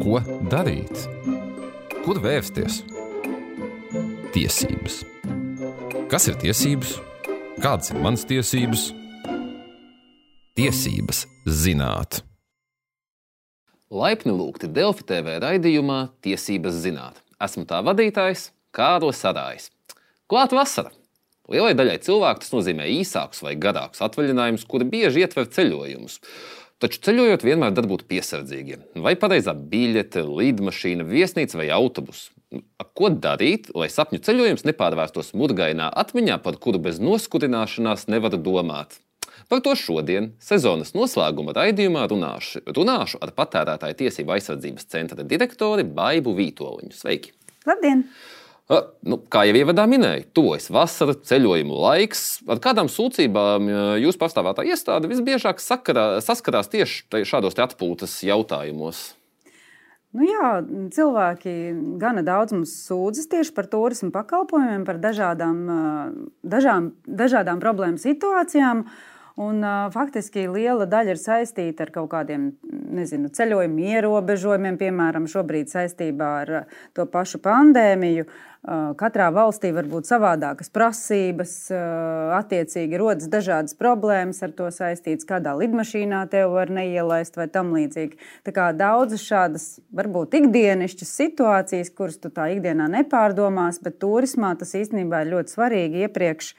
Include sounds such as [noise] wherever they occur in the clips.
Ko darīt? Kur vērsties? Tiesības. Kas ir tiesības? Kādas ir manas tiesības? Tiesības zināt. Laipni lūgti Delfi TV raidījumā Tiesības zināt. Esmu tā vadītājs Kārlis Sarājs. Klāt vasara! Lielai daļai cilvēku tas nozīmē īsākus vai garākus atvaļinājumus, kuri bieži ietver ceļojumus. Taču ceļojot, vienmēr dar būt piesardzīgiem. Vai pareizā biļete, lidmašīna, viesnīca vai autobus? Ko darīt, lai sapņu ceļojums nepārvērstos murgainā atmiņā, par kuru bez noskurināšanās nevar domāt? Par to šodien, sezonas noslēguma raidījumā, runāšu, runāšu ar patērētāju tiesību aizsardzības centra direktori Baibu Vītoliņu. Sveiki! Labdien! Nu, kā jau ievadā minēju, tuvojas vasara, ceļojumu laiks. Ar kādām sūdzībām jūs pastāvētā iestāde visbiežāk sakarā, saskarās tieši šādos te atpūtas jautājumos? Nu jā, cilvēki gana daudz mums sūdzas tieši par turismu pakalpojumiem, par dažādām, dažām, dažādām problēmu situācijām. Un, uh, faktiski liela daļa ir saistīta ar kaut kādiem nezinu, ceļojumu ierobežojumiem, piemēram, šobrīd saistībā ar to pašu pandēmiju. Uh, katrā valstī var būt savādākas prasības, uh, attiecīgi rodas dažādas problēmas ar to saistītas, kādā lidmašīnā tev var neielaist vai tam līdzīgi. Tā kā daudzas šādas varbūt ikdienišķas situācijas, kuras tu tā ikdienā nepārdomās, bet turismā tas īstenībā ir ļoti svarīgi iepriekš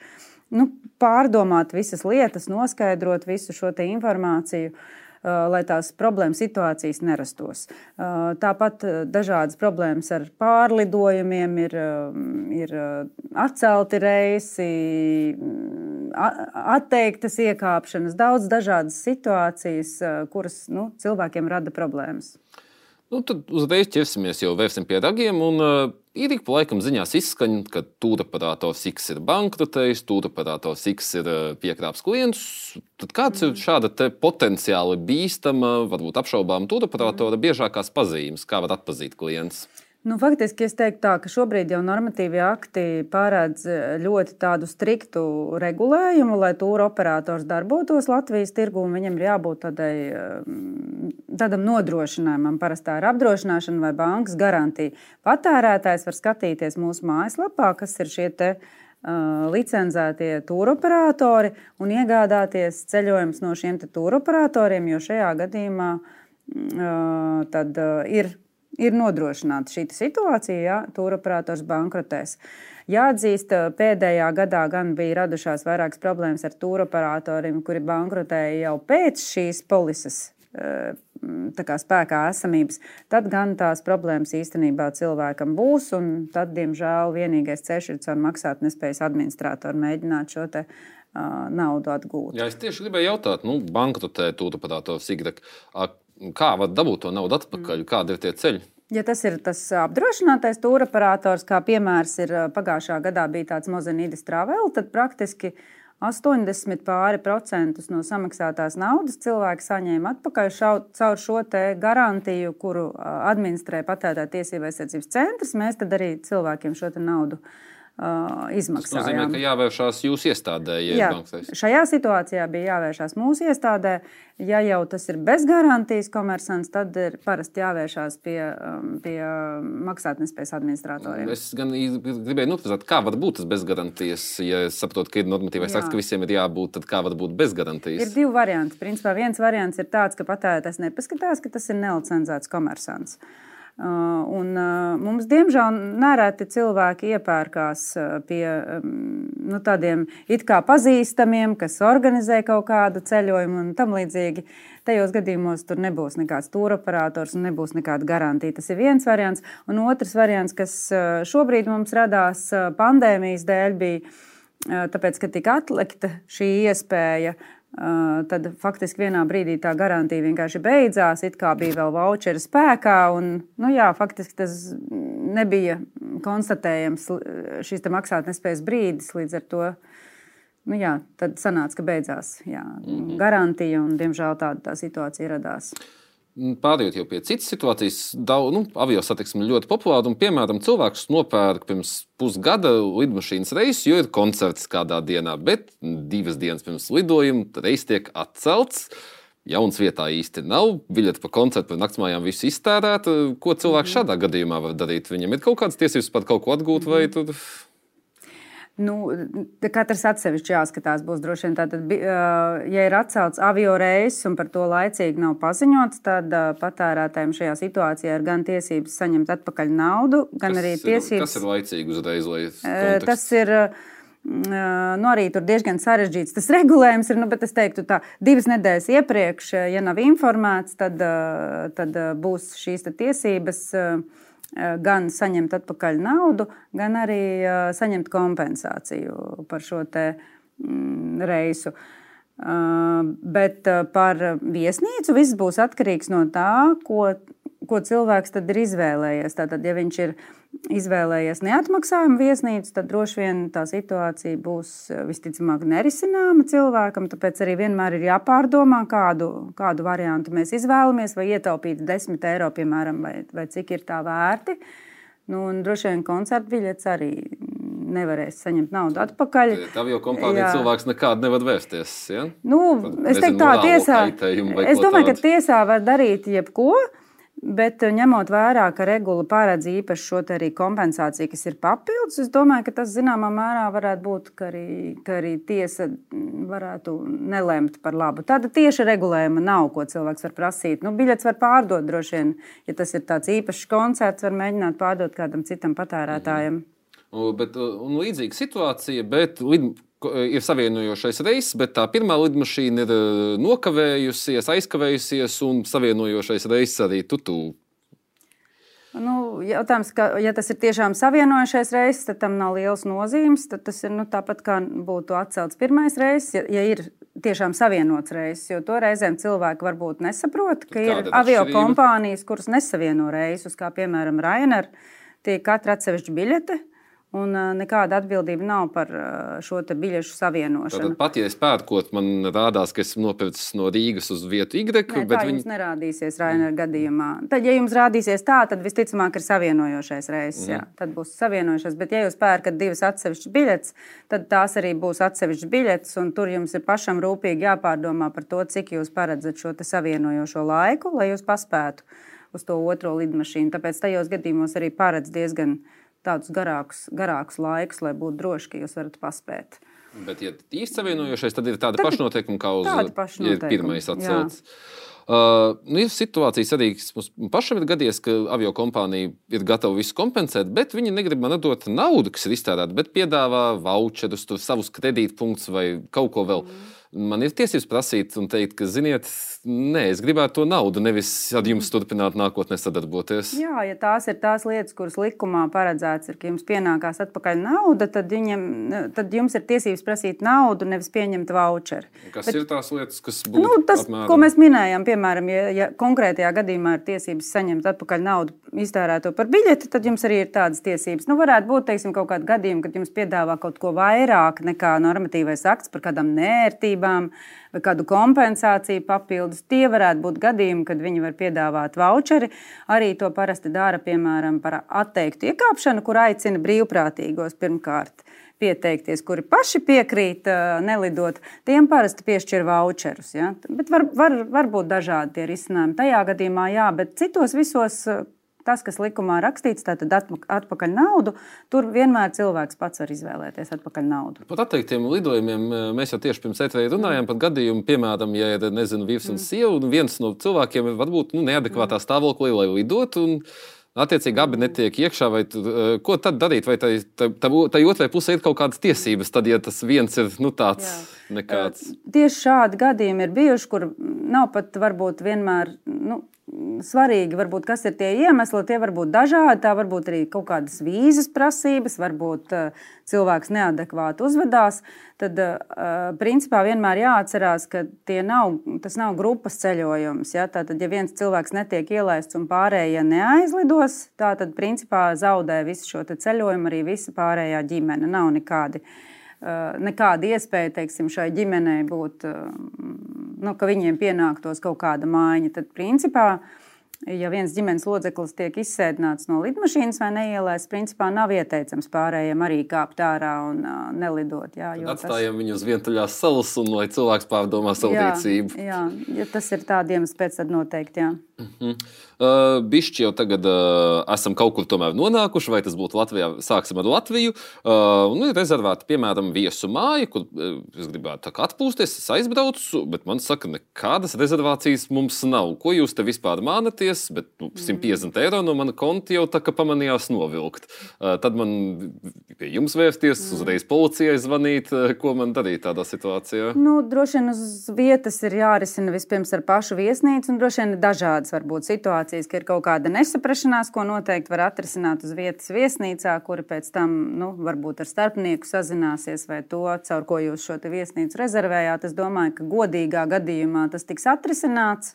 nu, pārdomāt visas lietas, noskaidrot visu šo informāciju. Lai tās problēma situācijas nerastos. Tāpat dažādas problēmas ar pārlidojumiem, ir, ir atcelti reisi, atteiktas iekāpšanas, daudz dažādas situācijas, kuras nu, cilvēkiem rada problēmas. Nu, tad uzreiz ķersimies jau pie ragiem. Un, uh, ir ik pa laikam ziņās izskan, ka tūraparātors X ir bankrotējis, tūraparātors X ir uh, piekrāpts klientus. Tad kāds mm. ir šāda potenciāli bīstama, varbūt apšaubāma tūraparātora biežākās pazīmes, kā var atpazīt klients? Nu, faktiski es teiktu, tā, ka šobrīd jau normatīvie akti pārēdz eh, ļoti striktu regulējumu, lai tūra operators darbotos Latvijas tirgū. Viņam ir jābūt tādai, eh, tādam nodrošinājumam. Parastā ir apdrošināšana vai bankas garantija. Patērētājs var skatīties mūsu mājaslapā, kas ir šie te. Uh, licencētie tūroperatori un iegādāties ceļojumus no šiem tūroperatoriem, jo šajā gadījumā uh, tad, uh, ir ir nodrošināta šī situācija, ja tūroperators bankrotēs. Jāatzīst, pēdējā gadā gan bija radušās vairākas problēmas ar tūroperatoriem, kuri bankrotēja jau pēc šīs polises. Kā spēkā esamības, tad gan tās problēmas īstenībā cilvēkam būs. Tad, diemžēl, vienīgais ceļš ir caur maksātnespējas administratoru mēģināt šo te, uh, naudu atgūt. Jā, es tieši gribēju jautāt, nu, bankrotē tūroperators Sigrak Kā var dabūt to naudu atpakaļ? Mm. Kādi ir tie ceļi? Ja tas ir tas apdrošinātais tūroperators, kā piemērs ir pagājušā gadā bija tāds Mozenīdas Travel, tad praktiski 80 pāri procentus no samaksātās naudas cilvēki saņēma atpakaļ šau, caur šo garantiju, kuru administrē patērētāja tiesība aizsardzības centrs. Mēs tad arī cilvēkiem šo naudu uh, izmaksām. Tas nozīmē, ka jāvēršās jūsu iestādē. Ja Jā, šajā situācijā bija jāvēršās mūsu iestādē. Ja jau tas ir bez garantijas komersants, tad ir parasti jāvēršās pie, um, pie maksātnespējas administratoriem. Es gan gribēju noprast, kā var būt tas bez garantijas. Ja es saprotu, ka ir normatīvais akts, ka visiem ir jābūt, tad kā var būt bez garantijas? Ir divi varianti. Principā viens variants ir tāds, ka patērētājs nepaskatās, ka tas ir nelicenzēts komersants. Uh, un, uh, mums, diemžēl, nereti cilvēki iepērkās uh, pie nu, tādiem it kā pazīstamiem, kas organizē kaut kādu ceļojumu un tam līdzīgi. Tajos gadījumos tur nebūs nekāds turoperators un nebūs nekāda garantija. Tas ir viens variants. Un otrs variants, kas šobrīd mums radās pandēmijas dēļ, bija tāpēc, ka tika atlikta šī iespēja tad faktiski vienā brīdī tā garantija vienkārši beidzās. It kā bija vēl voucheri spēkā, un nu, jā, faktiski tas nebija konstatējams šīs maksātnespējas brīdis. Līdz ar to nu, jā, tad sanāca, ka beidzās jā, mm -hmm. garantija, un diemžēl tāda tā situācija radās. Mm, pārējot jau pie citas situācijas, daudz nu, avio satiksme ļoti populāra. Un, piemēram, cilvēks nopērk pirms pusgada lidmašīnas reisu, jo ir koncerts kādā dienā, bet divas dienas pirms lidojuma reis tiek atcelts. jauns vietā īsti nav, biļete par koncertu vai naktsmājām viss iztērēta. Ko cilvēks šādā gadījumā var darīt? Viņam ir kaut kādas tiesības pat kaut ko atgūt, vai tur Nu, katrs atsevišķi jāskatās. Būs droši vien tātad, ja ir atcelts avio reiss un par to laicīgi nav paziņots, tad patērētājiem šajā situācijā ir gan tiesības saņemt atpakaļ naudu, gan kas arī ir, tiesības. kas ir laicīgi uzreiz? Tas ir. Nu, arī tur diezgan sarežģīts tas [laughs] regulējums ir. Nu, bet es teiktu, ka divas nedēļas iepriekš, ja nav informēts, tad, tad būs šīs tiesības. Uh, gan saņemt atpakaļ naudu, gan arī eh, saņemt kompensāciju par šo mm, reisu. Eh, bet par viesnīcu viss būs atkarīgs no tā, ko, ko cilvēks ir izvēlējies. Tātad, ja viņš ir izvēlējies neatmaksājumu viesnīcu, tad droši vien tā situācija būs eh, visticamāk nerisināma cilvēkam. Tāpēc arī vienmēr ir jāpārdomā, kādu, kādu variantu mēs izvēlamies, vai ietaupīt 10 eiro, piemēram, vai, vai cik ir tā vērti. Nu, droši vien koncerta biļets arī nevarēs saņemt naudu atpakaļ. Tā jau kompānija cilvēks nekādu nevar vērsties. Ja? Nu, Pat, es teiktu, tā tiesā. Es domāju, ka tiesā var darīt jebko. Bet eh, ņemot vērā, ka regula paredz īpaši šo arī kompensāciju, kas ir papildus, es domāju, ka tas zināmā mērā varētu būt, ka arī, ka arī tiesa varētu nelemt par labu. Tāda tieša regulējuma nav, ko cilvēks var prasīt. Nu, biļets var pārdot droši vien, ja tas ir tāds īpašs koncerts, var mēģināt pārdot kādam citam patērētājam. Mhm. Bet, un līdzīga situācija, bet Eh, ir savienojošais reiss, bet tā pirmā lidmašīna ir eh, nokavējusies, aizkavējusies, un savienojošais reiss arī tutu. Nu, jautājums, ka, ja tas ir tiešām savienojušais reizes, tad tam nav liels nozīmes. Tas ir nu, tāpat kā būtu atcelts pirmais reizes, ja, ja ir tiešām savienots reizes. Jo to reizēm cilvēki varbūt nesaprot, ka Kāda ir avio kompānijas, kuras nesavieno reisus, kā piemēram Rainer. Tie katra atsevišķa biļete. Un nekāda atbildība nav par šo biļešu savienošanu. Tad pat, ja es pērkot, man rādās, ka esmu nopircis no Rīgas uz vietu Y. Nē, tā viņi... jums nerādīsies Rainer gadījumā. Tad, ja jums rādīsies tā, tad visticamāk ir savienojošais reizes. Mm. Jā, tad būs savienojušās. Bet, ja jūs pērkat divas atsevišķas biļetes, tad tās arī būs atsevišķas biļetes. Tur jums ir pašam rūpīgi jāpārdomā par to, cik jūs paredzat šo savienojošo laiku, lai jūs paspētu uz to otro lidmašīnu. Tāpēc tajos gadījumos arī paredz diezgan diezgan tādus garākus, garākus laikus, lai būtu droši, ka jūs varat paspēt. Bet, ja īsti savienojošais, tad ir tāda pašnoteikuma kā uz ja pirmais atcelts. Uh, nu, ir situācijas arī, kas mums pašam ir gadījies, ka avio kompānija ir gatava visu kompensēt, bet viņi negrib man dot naudu, kas ir iztērēta, bet piedāvā voucherus, savus kredītpunktus vai kaut ko vēl. Mm. Man ir tiesības prasīt un teikt, ka, ziniet, nē, es gribētu to naudu, nevis ar jums turpināt nākotnē sadarboties. Jā, ja tās ir tās lietas, kuras likumā paredzēts, ir, ka jums pienākās atpakaļ nauda, tad, viņam, tad jums ir tiesības prasīt naudu, nevis pieņemt voucheru. Kas Bet, ir tās lietas, kas būtu? Nu, tas, apmēram... ko mēs minējām, piemēram, ja, ja konkrētajā gadījumā ir tiesības saņemt atpakaļ naudu iztērēto par biļeti, tad jums arī ir tādas tiesības. Nu, varētu būt teiksim, kaut kādi gadījumi, kad jums piedāvā kaut ko vairāk nekā normatīvais akts par kādām nērtībām prasībām vai kādu kompensāciju papildus. Tie varētu būt gadījumi, kad viņi var piedāvāt voucheri. Arī to parasti dara, piemēram, par atteiktu iekāpšanu, kur aicina brīvprātīgos pirmkārt pieteikties, kuri paši piekrīt nelidot, tiem parasti piešķir voucherus. Ja? Bet var, var, var būt dažādi tie risinājumi. Tajā gadījumā jā, bet citos visos tas, kas likumā rakstīts, tātad atpakaļ naudu, tur vienmēr cilvēks pats var izvēlēties atpakaļ naudu. Par atteiktiem lidojumiem eh, mēs jau tieši pirms ETV runājām par gadījumu, piemēram, ja ir nezinu, vīrs un mm. sieva, un viens no cilvēkiem ir varbūt nu, neadekvātā mm. stāvoklī, lai lidotu. Attiecīgi, abi netiek iekšā. Tu, eh, ko tad darīt? Vai tai, tai, tai otrai pusē ir kaut kādas tiesības, tad, ja tas viens ir nu, tāds nekāds? Tieši šādi gadījumi ir bijuši, kur nav pat varbūt vienmēr. Nu, svarīgi, varbūt, kas ir tie iemesli. Tie var būt dažādi. Tā var būt arī kaut kādas vīzas prasības, varbūt uh, cilvēks neadekvāti uzvedās. Tad, uh, principā, vienmēr jāatcerās, ka nav, tas nav grupas ceļojums. Ja? Tātad, ja viens cilvēks netiek ielaists un pārējie neaizlidos, tad, principā, zaudē visu šo ceļojumu arī visa pārējā ģimene. Nav nekādi nekāda iespēja teiksim, šai ģimenei būt nu, ka viņiem pienāktos kaut kāda maiņa, tad principā ja viens ģimenes loceklis tiek izsēdināts no lidmašīnas vai neielaists, principā nav ieteicams pārējiem arī kāpt ārā un uh, nelidot. Jā, atstājam tas... viņu uz vientuļās salas un lai cilvēks pārdomā savu jā, rīcību. Jā, ja tas ir tādiem pēc, tad noteikti. Jā. Mm -hmm. uh, Bišķi jau tagad uh, esam kaut kur tomēr nonākuši, vai tas būtu Latvijā. Sāksim ar Latviju. Uh, nu, rezervēta, piemēram, viesu māja, kur uh, es gribētu atpūsties. Es aizbraucu, bet man saka, nekādas rezervācijas mums nav. Ko jūs te vispār mānaties? Bet nu, 150 mm. eiro no mana konta jau tā kā pamanījās novilkt. Uh, tad man pie jums vērsties, mm. uzreiz policijai zvanīt, uh, ko man darīt tādā situācijā. Nu, droši vien uz vietas ir jārisina vispirms ar pašu viesnīcu, un droši vien dažādi tādas var būt situācijas, ka ir kaut kāda nesaprašanās, ko noteikti var atrisināt uz vietas viesnīcā, kura pēc tam nu, varbūt ar starpnieku sazināsies vai to, caur ko jūs šo viesnīcu rezervējāt. Es domāju, ka godīgā gadījumā tas tiks atrisināts.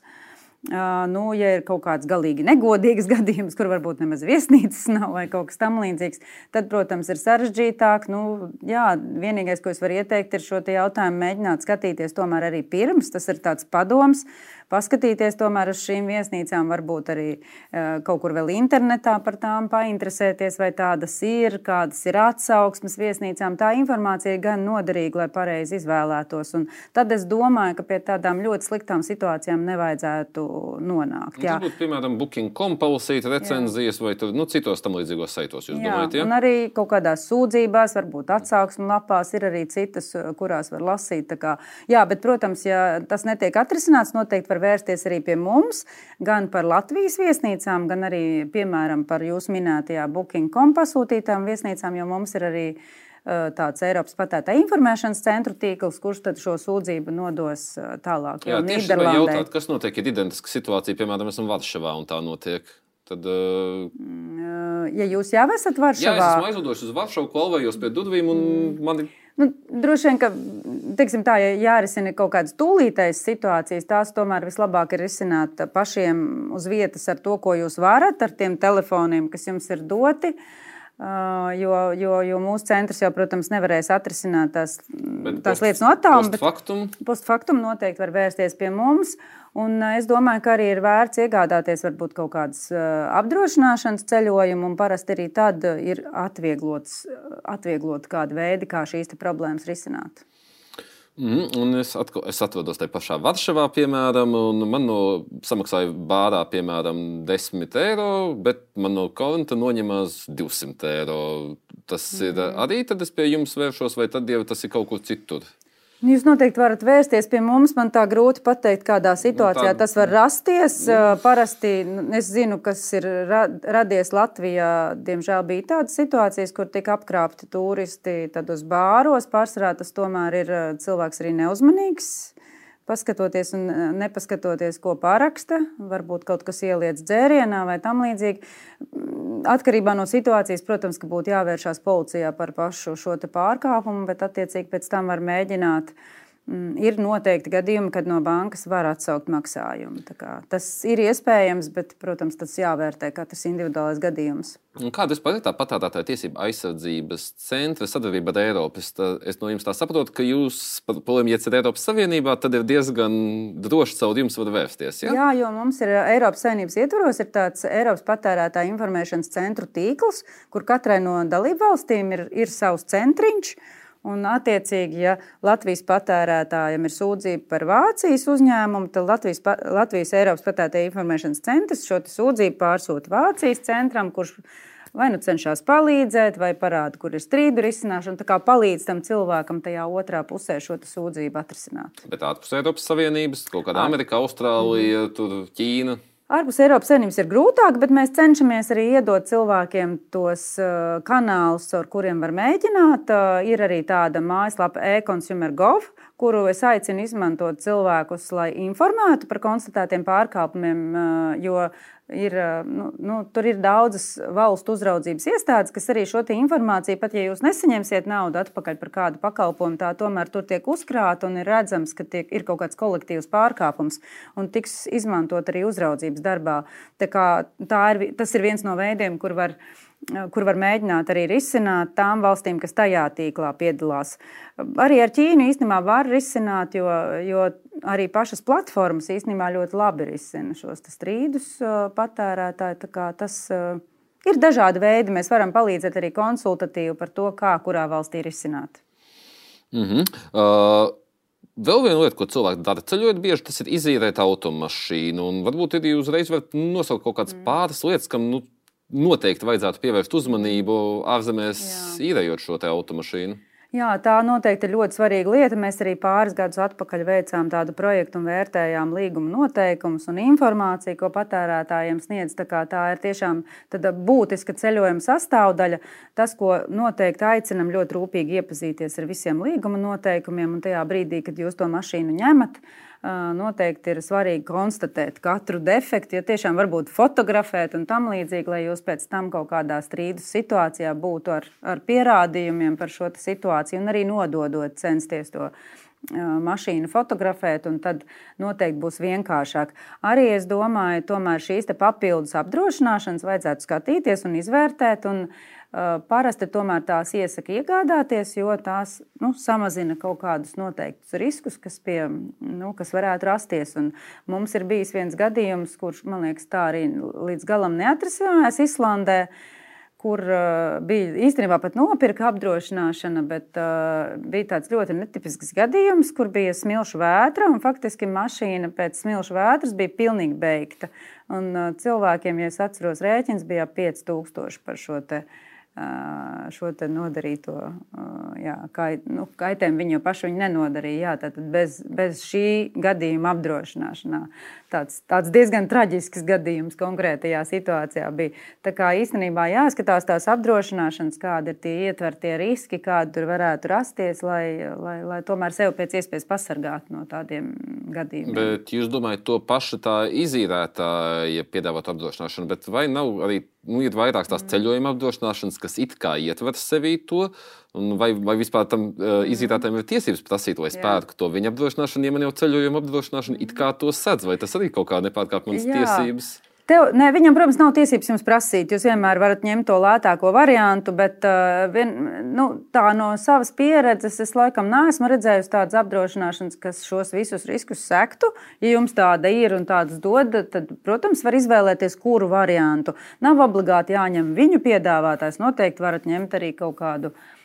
Nu, ja ir kaut kāds galīgi negodīgs [laughs] gadījums, kur varbūt nemaz viesnīcas nav vai kaut kas tamlīdzīgs, tad, protams, ir sarežģītāk. Nu, jā, vienīgais, ko es varu ieteikt, ir šo jautājumu mēģināt skatīties tomēr arī pirms. Tas ir tāds padoms, paskatīties tomēr uz šīm viesnīcām, varbūt arī uh, kaut kur vēl internetā par tām painteresēties, vai tādas ir, kādas ir atsauksmes viesnīcām. Tā informācija ir gan noderīga, lai pareizi izvēlētos. Un tad es domāju, ka pie tādām ļoti sliktām situācijām nevajadzētu nonākt. Jā. Tas būtu, piemēram, Booking.com palasīt recenzijas jā. vai tur, nu, citos tam līdzīgos saitos. Jūs jā, domājat, ja? Un arī kaut kādās sūdzībās, varbūt atsauksmu lapās ir arī citas, kurās var lasīt. Kā, jā, bet, protams, ja tas netiek atrisināts, noteikti var vērsties arī pie mums, gan par Latvijas viesnīcām, gan arī, piemēram, par jūsu minētajā Booking.com pasūtītām viesnīcām, jo mums ir arī tāds Eiropas patērētāja informēšanas centru tīkls, kurš tad šo sūdzību nodos tālāk. Jā, tieši tā jautāt, kas notiek, ja ir identiska situācija, piemēram, esam Varšavā un tā notiek. Tad, uh... Ja jūs jau esat Varšavā, jā, es esmu aizlidojis uz Varšavu, kolvējos pie Dudvīm un mm. man ir Nu, droši vien, ka teiksim, tā, ja jārisina kaut kādas tūlītējas situācijas, tās tomēr vislabāk ir risināt pašiem uz vietas ar to, ko jūs varat, ar tiem telefoniem, kas jums ir doti. Uh, jo, jo, jo mūsu centrs jau, protams, nevarēs atrisināt tās, bet tās post, lietas no attāluma. Postfaktum? Postfaktum noteikti var vērsties pie mums. Un es domāju, ka arī ir vērts iegādāties varbūt kaut kādas apdrošināšanas ceļojumu, un parasti arī tad ir atvieglots, atvieglot kādu veidu, kā šīs problēmas risināt. Mm, un es, atko, es atrodos tajā pašā Varšavā, piemēram, un man no samaksāja bārā, piemēram, 10 eiro, bet man no konta noņemās 200 eiro. Tas mm. ir arī tad es pie jums vēršos, vai tad jau tas ir kaut kur citur? Nu, jūs noteikti varat vērsties pie mums. Man tā grūti pateikt, kādā situācijā nu, tā... tas var rasties. Nu. Parasti nu, es zinu, kas ir radies Latvijā. Diemžēl bija tādas situācijas, kur tika apkrāpti turisti uz bāros. Pārsvarā tas tomēr ir cilvēks arī neuzmanīgs paskatoties un eh, nepaskatoties, ko paraksta, varbūt kaut kas ieliec dzērienā vai tam līdzīgi. Mm, atkarībā no situācijas, protams, ka būtu jāvēršās policijā par pašu šo pārkāpumu, bet attiecīgi pēc tam var mēģināt uh, ir noteikti gadījumi, kad no bankas var atsaukt maksājumu. Tas ir iespējams, bet, protams, tas jāvērtē katrs individuālais gadījums. Kāda ir tā patērētāja tiesība aizsardzības centra sadarbība ar Eiropas? Tā, es no jums tā saprotu, ka jūs, polijams, ir Eiropas Savienībā, tad ir diezgan droši caur jums var vērsties. Ja? Jā, jo mums ir Eiropas Savienības ietvaros ir tāds Eiropas patērētāja informēšanas centru tīkls, kur katrai no dalību valstīm ir, ir savs centriņš. Un, attiecīgi, ja Latvijas patērētājiem ir sūdzība par Vācijas uzņēmumu, tad Latvijas, Latvijas Eiropas patērētāja informēšanas centrs šo sūdzību pārsūta Vācijas centram, kurš vai nu cenšas palīdzēt, vai parāda, kur ir strīdu risināšana. Tā kā palīdz tam cilvēkam tajā otrā pusē šo sūdzību atrisināt. Bet ārpus Eiropas Savienības, kaut kāda Amerika, Austrālija, mm. Ķīna. Ārpus Eiropas Savienības ir grūtāk, bet mēs cenšamies arī iedot cilvēkiem tos uh, kanālus, ar kuriem var mēģināt. Uh, ir arī tāda mājaslapa e-consumer.gov, kuru es aicinu izmantot cilvēkus, lai informētu par konstatētiem pārkāpumiem, uh, jo ir, nu, nu, tur ir daudzas valstu uzraudzības iestādes, kas arī šo informāciju, pat ja jūs nesaņemsiet naudu atpakaļ par kādu pakalpojumu, tā tomēr tur tiek uzkrāta un ir redzams, ka tiek, ir kaut kāds kolektīvs pārkāpums un tiks izmantot arī uzraudzības darbā. Tā kā, tā ir, tas ir viens no veidiem, kur var kur var mēģināt arī risināt tām valstīm, kas tajā tīklā piedalās. Arī ar Ķīnu īstenībā var risināt, jo, jo arī pašas platformas īstenībā ļoti labi risina šos strīdus patērētāju. Tas uh, ir dažādi veidi. Mēs varam palīdzēt arī konsultatīvi par to, kā kurā valstī risināt. Mm -hmm. uh... Vēl viena lieta, ko cilvēki dara ceļojot, bieži tas ir izīrēt automašīnu. Varbūt arī uzreiz var nosaukt kaut kādas mm. pāris lietas, kam nu, noteikti vajadzētu pievērst uzmanību ārzemēs, īrējot šo automašīnu. Jā, tā noteikti ir ļoti svarīga lieta. Mēs arī pāris gadus atpakaļ veicām tādu projektu un vērtējām līguma noteikumus un informāciju, ko patērētājiem sniedz. Tā, tā ir tiešām būtiska ceļojuma sastāvdaļa. Tas, ko noteikti aicinam ļoti rūpīgi iepazīties ar visiem līguma noteikumiem, un tajā brīdī, kad jūs to mašīnu ņemat, noteikti ir svarīgi konstatēt katru defektu, jo tiešām varbūt fotografēt un tam līdzīgi, lai jūs pēc tam kaut kādā strīdus situācijā būtu ar, ar pierādījumiem par šo situāciju un arī nododot, censties to mašīnu fotografēt, un tad noteikti būs vienkāršāk. Arī es domāju, tomēr šīs papildus apdrošināšanas vajadzētu skatīties un izvērtēt. Un, uh, Parasti tomēr tās iesaka iegādāties, jo tās nu, samazina kaut kādus noteiktus riskus, kas, pie, nu, kas varētu rasties. Un mums ir bijis viens gadījums, kurš man liekas, tā arī līdz galam neatrisinājās Islandē. Kur uh, bija īstenībā pat nopirka apdrošināšana, bet uh, bija tāds ļoti netipisks gadījums, kur bija smilšu vētra. Faktiski mašīna pēc smilšu vētras bija pilnīgi beigta. Un, uh, cilvēkiem, ja es atceros, rēķins bija 5000 par šo te, uh, šo nodarīto jā, kait, nu, kaitējumu viņi jau paši viņi nenodarīja. Jā, bez, bez šī gadījuma apdrošināšanā. Tāds, tāds diezgan traģisks gadījums konkrētajā situācijā bija. Tā kā īstenībā jāskatās tās apdrošināšanas, kādi ir tie ietvertie riski, kādi tur varētu rasties, lai, lai, lai tomēr sevi pēc iespējas pasargātu no tādiem gadījumiem. Bet jūs domājat, to pašu tā izīrētāja piedāvāt apdrošināšanu, bet vai nav arī nu, ir vairākas tās ceļojuma apdrošināšanas, kas it kā ietver sevī to, vai, vai vispār tam uh, izīrētājiem ir tiesības prasīt, lai es pērku to viņa apdrošināšanu, ja man jau ceļojuma apdrošināšana it kā to sedz, vai tas arī kaut kā nepārkāp manas tiesības? Tev, ne, viņam, protams, nav tiesības jums prasīt. Jūs vienmēr varat ņemt to lētāko variantu, bet uh, vien, nu, tā no savas pieredzes es laikam neesmu redzējusi tādas apdrošināšanas, kas šos visus riskus sektu. Ja jums tāda ir un tādas dod, tad, protams, var izvēlēties, kuru variantu. Nav obligāti jāņem viņu piedāvātājs. Noteikti varat ņemt arī kaut kādu, mm,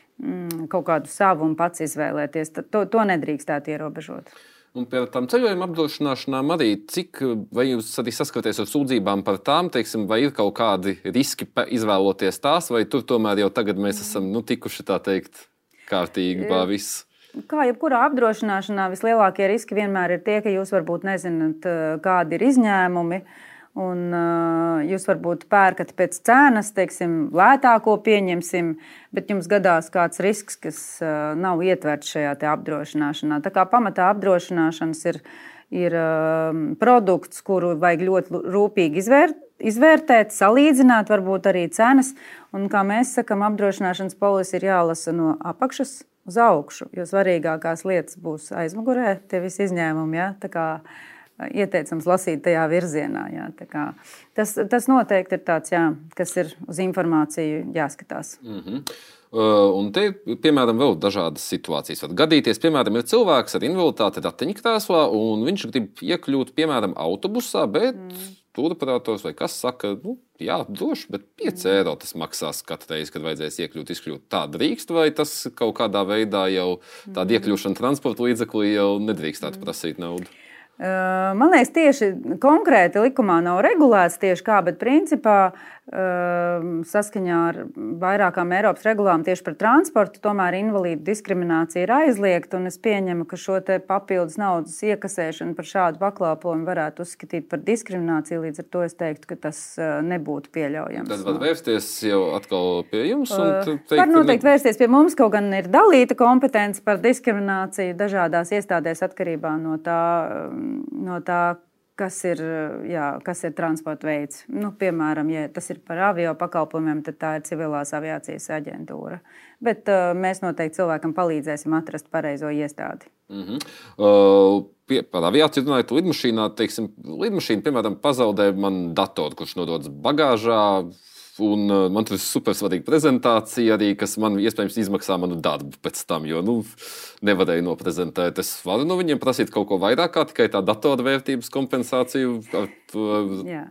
kaut kādu savu un pats izvēlēties. To, to nedrīkstētu ierobežot. Un pie tam ceļojuma apdrošināšanām arī cik, vai jūs arī saskaraties ar sūdzībām par tām, teiksim, vai ir kaut kādi riski izvēloties tās, vai tur tomēr jau tagad mēs esam nu, tikuši tā teikt kārtīgi pār visu? Kā jebkurā apdrošināšanā, vislielākie riski vienmēr ir tie, ka jūs varbūt nezināt, kādi ir izņēmumi. Uh, Un, uh, jūs varbūt pērkat pēc cenas, teiksim, lētāko pieņemsim, bet jums gadās kāds risks, kas uh, nav ietverts šajā apdrošināšanā. Tā kā pamatā apdrošināšanas ir, ir uh, produkts, kuru vajag ļoti rūpīgi izvērt, izvērtēt, salīdzināt, varbūt arī cenas. Un, kā mēs sakām, apdrošināšanas polisi ir jālasa no apakšas uz augšu, jo svarīgākās lietas būs aizmugurē, tie visi izņēmumi. Ja? Ieteicams lasīt tajā virzienā. Jā, kā, tas, tas noteikti ir tāds, jā, kas ir uz informāciju jāskatās. Mm -hmm. Uh, un te, piemēram, vēl dažādas situācijas var gadīties. Piemēram, ir cilvēks ar invaliditāti ratiņkrēslā, un viņš grib iekļūt, piemēram, autobusā, bet mm. turoperators vai kas saka, nu, jā, droši, bet 5 mm. eiro tas maksās katru reizi, kad vajadzēs iekļūt, izkļūt. Tā drīkst, vai tas kaut kādā veidā jau tāda mm. iekļūšana transporta līdzeklī jau nedrīkstētu prasīt naudu? Man liekas, tieši konkrēti likumā nav regulēts tieši kā, bet principā saskaņā ar vairākām Eiropas regulām tieši par transportu, tomēr invalīdu diskriminācija ir aizliegta. Es pieņemu, ka šo papildus naudas iekasēšanu par šādu pakalpojumu varētu uzskatīt par diskrimināciju. Līdz ar to es teiktu, ka tas nebūtu pieļaujams. Tad var vērsties jau atkal pie jums. Teikt, var noteikti ne... vērsties pie mums, kaut gan ir dalīta kompetence par diskrimināciju dažādās iestādēs atkarībā no tā, no tā kas ir, jā, kas ir transporta veids. Nu, piemēram, ja tas ir par avio pakalpojumiem, tad tā ir civilās aviācijas aģentūra. Bet uh, mēs noteikti cilvēkam palīdzēsim atrast pareizo iestādi. Mm -hmm. uh, pie, par aviāciju runājot, lidmašīnā, teiksim, lidmašīna, piemēram, pazaudē man datoru, kurš nododas bagāžā Un uh, man tur ir super svarīga prezentācija, arī, kas man iespējams izmaksā manu darbu pēc tam. Jo nu, nevarēju noprezentēt. Es varu no viņiem prasīt kaut ko vairāk, kā tikai tā datora vērtības kompensāciju. Jā.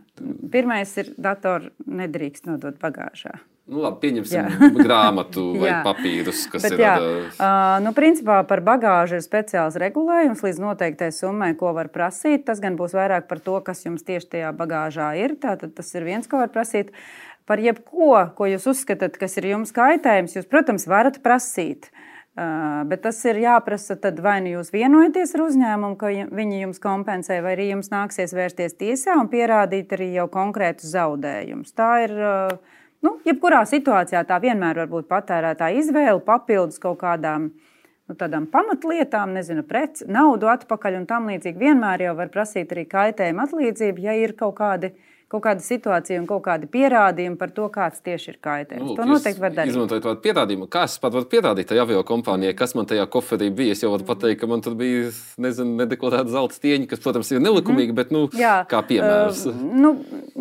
Pirmais ir dators nedrīkst nodot bagāžā. Nu, labi, pieņemsim [laughs] grāmatu vai papīrus, kas Bet, ir. Jā, uh, nu, principā par bagāžu ir speciāls regulējums līdz noteiktai summai, ko var prasīt. Tas gan būs vairāk par to, kas jums tieši tajā bagāžā ir. Tātad tas ir viens, ko var prasīt. Par jebko, ko jūs uzskatāt, kas ir jums kaitējums, jūs, protams, varat prasīt. Bet tas ir jāprasa tad vai nu jūs vienojaties ar uzņēmumu, ka viņi jums kompensē, vai arī jums nāksies vērsties tiesā un pierādīt arī jau konkrētus zaudējumus. Tā ir Nu, jebkurā situācijā tā vienmēr var būt patērētāja izvēle papildus kaut kādām nu, tādām pamatlietām, nezinu, preci, naudu atpakaļ un tam līdzīgi. Vienmēr jau var prasīt arī kaitējuma atlīdzību, ja ir kaut kādi kaut kāda situācija un kaut kādi pierādījumi par to, kāds tieši ir kaitējums. Nu, to noteikti var darīt. Izmantojot tādu pierādījumu, kā es pat varu pierādīt tajā avio kompānijai, kas man tajā koferī bija. Es jau varu pateikt, ka man tur bija nezinu, nedeklarēta zelta stieņa, kas, protams, ir nelikumīga, bet nu, jā, kā piemērs. Uh, nu,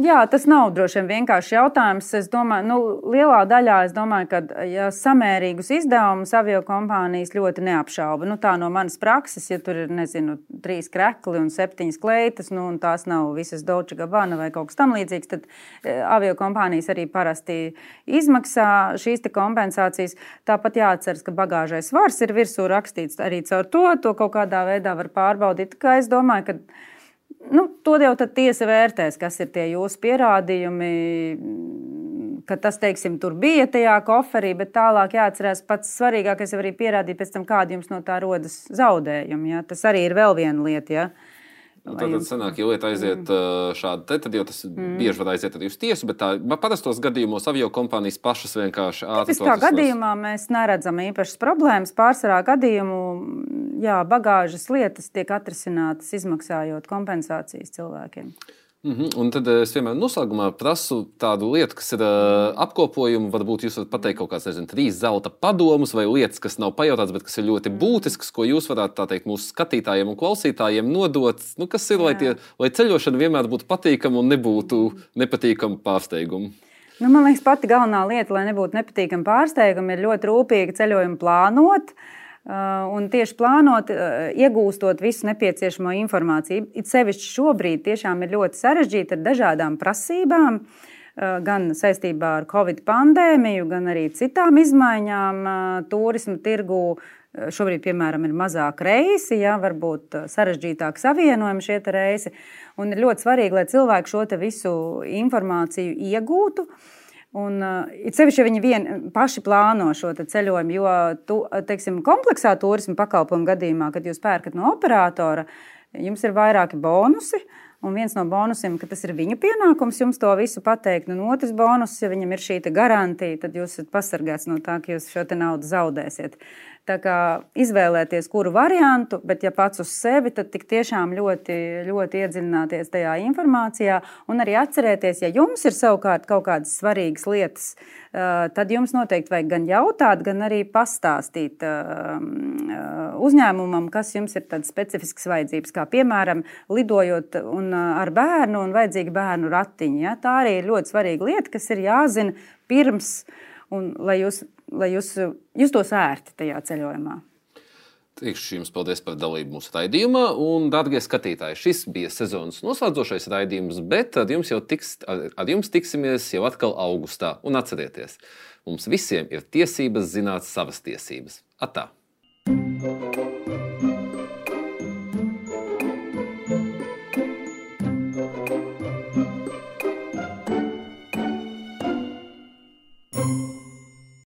jā, tas nav droši vien vienkārši jautājums. Es domāju, nu, lielā daļā es domāju, ka ja samērīgus izdevumus avio kompānijas ļoti neapšauba. Nu, tā no manas prakses, ja tur ir, nezinu, trīs krekli un septiņas kleitas, nu, un tās nav visas Dolce Gabbana vai kaut kas tam līdzīgs, tad e, avio kompānijas arī parasti izmaksā šīs kompensācijas. Tāpat jāatceras, ka bagāžais svars ir virsū rakstīts arī caur to. To kaut kādā veidā var pārbaudīt. Kā es domāju, ka nu, to jau tiesa vērtēs, kas ir tie jūsu pierādījumi. Tas, teiksim, tur bija tajā koferī, bet tālāk jāatcerās pats svarīgākais arī pierādīt pēc tam, kādi jums no tā rodas zaudējumi. Ja? Tas arī ir vēl viena lieta. Ja? Tad, tad sanāk, ja lieta aiziet mm. šādi, te, tad jau tas mm. bieži var aiziet arī uz tiesu, bet tā parastos gadījumos avio kompānijas pašas vienkārši ātri. Tipiskā gadījumā mēs neredzam īpašas problēmas. Pārsvarā gadījumu, jā, bagāžas lietas tiek atrisinātas izmaksājot kompensācijas cilvēkiem. Mm -hmm. Un tad es vienmēr noslēgumā prasu tādu lietu, kas ir uh, apkopojuma. Varbūt jūs varat pateikt kaut kādas, nezinu, trīs zelta padomus vai lietas, kas nav pajautātas, bet kas ir ļoti būtiskas, ko jūs varētu teikt, mūsu skatītājiem un klausītājiem nodot. Nu, kas ir, lai, tie, lai ceļošana vienmēr būtu patīkama un nebūtu nepatīkama pārsteiguma? Nu, man liekas, pati galvenā lieta, lai nebūtu nepatīkama pārsteiguma, ir ļoti rūpīgi ceļojumu plānot. Uh, un tieši plānot, uh, iegūstot visu nepieciešamo informāciju. It sevišķi šobrīd tiešām ir ļoti sarežģīti ar dažādām prasībām, uh, gan saistībā ar Covid pandēmiju, gan arī citām izmaiņām turismu tirgū. Šobrīd, piemēram, ir mazāk reisi, ja, varbūt sarežģītāk savienojumi šie reisi. Un ir ļoti svarīgi, lai cilvēki šo visu informāciju iegūtu. Uh, Un, uh, it sevišķi, ja viņi vien, paši plāno šo ceļojumu, jo tu, teiksim, kompleksā turisma pakalpojumu gadījumā, kad jūs pērkat no operatora, jums ir vairāki bonusi. Un viens no bonusiem, ka tas ir viņa pienākums jums to visu pateikt. Un otrs bonus, ja viņam ir šī garantija, tad jūs esat pasargāts no tā, ka jūs šo naudu zaudēsiet. Izvēlēties, kuru variantu, bet ja pats uz sevi, tad tiešām ļoti, ļoti iedziļināties tajā informācijā un arī atcerēties, ja jums ir savukārt kaut kādas svarīgas lietas, tad jums noteikti vajag gan jautāt, gan arī pastāstīt uzņēmumam, kas jums ir tādas specifiskas vajadzības, kā piemēram lidojot ar bērnu un vajadzīgi bērnu ratiņi. Ja? Tā arī ir ļoti svarīga lieta, kas ir jāzina pirms, un lai jūs lai jūs justos ērti tajā ceļojumā. Teikšu jums paldies par dalību mūsu raidījumā. Un, darbie skatītāji, šis bija sezonas noslēdzošais raidījums, bet ar jums tiks, ar jums tiksimies jau atkal augustā. Un atcerieties, mums visiem ir tiesības zināt savas tiesības. Atā! thank you